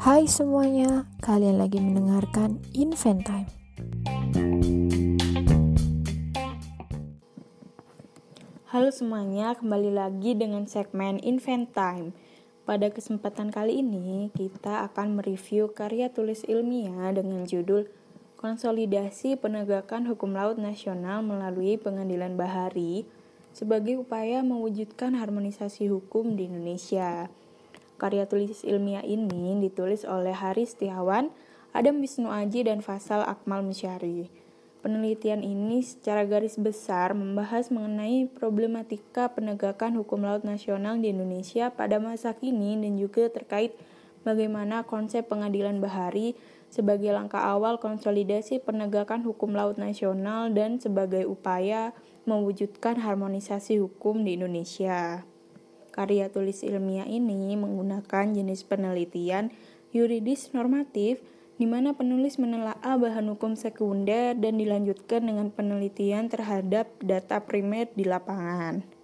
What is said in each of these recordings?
Hai semuanya, kalian lagi mendengarkan Invent Time. Halo semuanya, kembali lagi dengan segmen Invent Time. Pada kesempatan kali ini, kita akan mereview karya tulis ilmiah dengan judul Konsolidasi Penegakan Hukum Laut Nasional melalui Pengadilan Bahari sebagai upaya mewujudkan harmonisasi hukum di Indonesia. Karya tulis ilmiah ini ditulis oleh Haris Setiawan, Adam Wisnu Aji, dan Fasal Akmal Musyari. Penelitian ini secara garis besar membahas mengenai problematika penegakan hukum laut nasional di Indonesia pada masa kini dan juga terkait bagaimana konsep pengadilan bahari sebagai langkah awal konsolidasi penegakan hukum laut nasional dan sebagai upaya mewujudkan harmonisasi hukum di Indonesia. Karya tulis ilmiah ini menggunakan jenis penelitian yuridis normatif di mana penulis menelaah bahan hukum sekunder dan dilanjutkan dengan penelitian terhadap data primer di lapangan.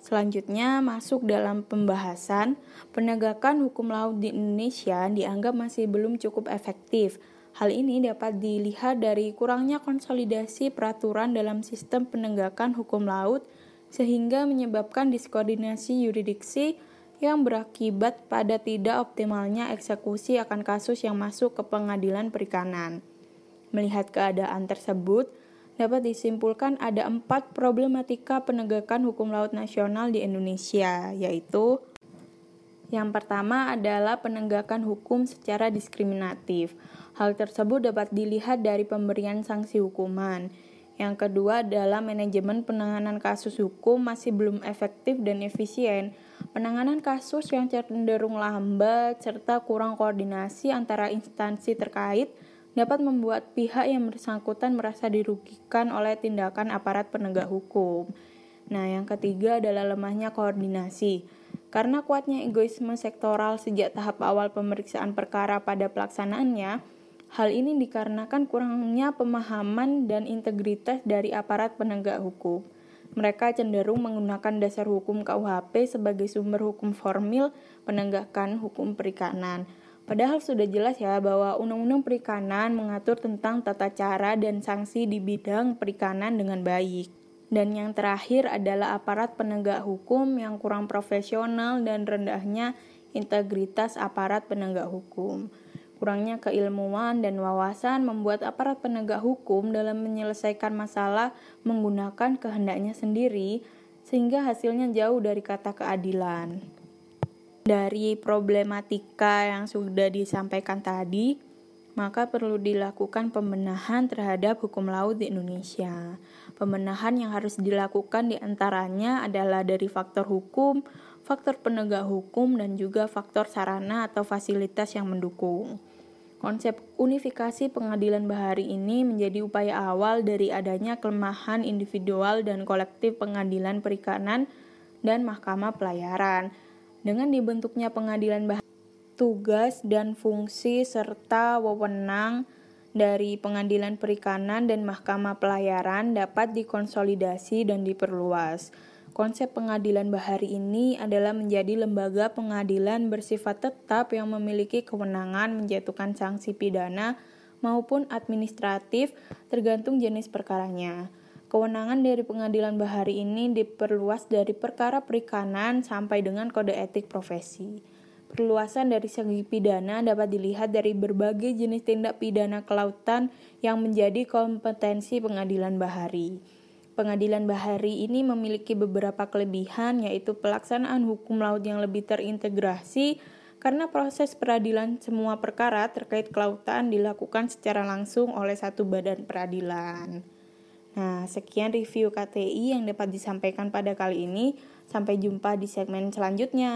Selanjutnya masuk dalam pembahasan penegakan hukum laut di Indonesia dianggap masih belum cukup efektif Hal ini dapat dilihat dari kurangnya konsolidasi peraturan dalam sistem penegakan hukum laut sehingga menyebabkan diskoordinasi yuridiksi yang berakibat pada tidak optimalnya eksekusi akan kasus yang masuk ke pengadilan perikanan. Melihat keadaan tersebut, dapat disimpulkan ada empat problematika penegakan hukum laut nasional di Indonesia, yaitu yang pertama adalah penegakan hukum secara diskriminatif. Hal tersebut dapat dilihat dari pemberian sanksi hukuman. Yang kedua adalah manajemen penanganan kasus hukum masih belum efektif dan efisien. Penanganan kasus yang cenderung lambat serta kurang koordinasi antara instansi terkait dapat membuat pihak yang bersangkutan merasa dirugikan oleh tindakan aparat penegak hukum. Nah, yang ketiga adalah lemahnya koordinasi. Karena kuatnya egoisme sektoral sejak tahap awal pemeriksaan perkara pada pelaksanaannya, hal ini dikarenakan kurangnya pemahaman dan integritas dari aparat penegak hukum. Mereka cenderung menggunakan dasar hukum KUHP sebagai sumber hukum formil penegakan hukum perikanan. Padahal sudah jelas ya bahwa Undang-Undang Perikanan mengatur tentang tata cara dan sanksi di bidang perikanan dengan baik. Dan yang terakhir adalah aparat penegak hukum yang kurang profesional dan rendahnya integritas aparat penegak hukum. Kurangnya keilmuan dan wawasan membuat aparat penegak hukum dalam menyelesaikan masalah menggunakan kehendaknya sendiri, sehingga hasilnya jauh dari kata keadilan. Dari problematika yang sudah disampaikan tadi, maka perlu dilakukan pembenahan terhadap hukum laut di Indonesia. Pembenahan yang harus dilakukan di antaranya adalah dari faktor hukum, faktor penegak hukum, dan juga faktor sarana atau fasilitas yang mendukung. Konsep unifikasi pengadilan bahari ini menjadi upaya awal dari adanya kelemahan individual dan kolektif pengadilan perikanan dan mahkamah pelayaran. Dengan dibentuknya pengadilan bahari tugas dan fungsi serta wewenang dari Pengadilan Perikanan dan Mahkamah Pelayaran dapat dikonsolidasi dan diperluas. Konsep pengadilan bahari ini adalah menjadi lembaga pengadilan bersifat tetap yang memiliki kewenangan menjatuhkan sanksi pidana maupun administratif tergantung jenis perkaranya. Kewenangan dari pengadilan bahari ini diperluas dari perkara perikanan sampai dengan kode etik profesi. Perluasan dari segi pidana dapat dilihat dari berbagai jenis tindak pidana kelautan yang menjadi kompetensi pengadilan bahari. Pengadilan bahari ini memiliki beberapa kelebihan yaitu pelaksanaan hukum laut yang lebih terintegrasi karena proses peradilan semua perkara terkait kelautan dilakukan secara langsung oleh satu badan peradilan. Nah, sekian review KTI yang dapat disampaikan pada kali ini. Sampai jumpa di segmen selanjutnya.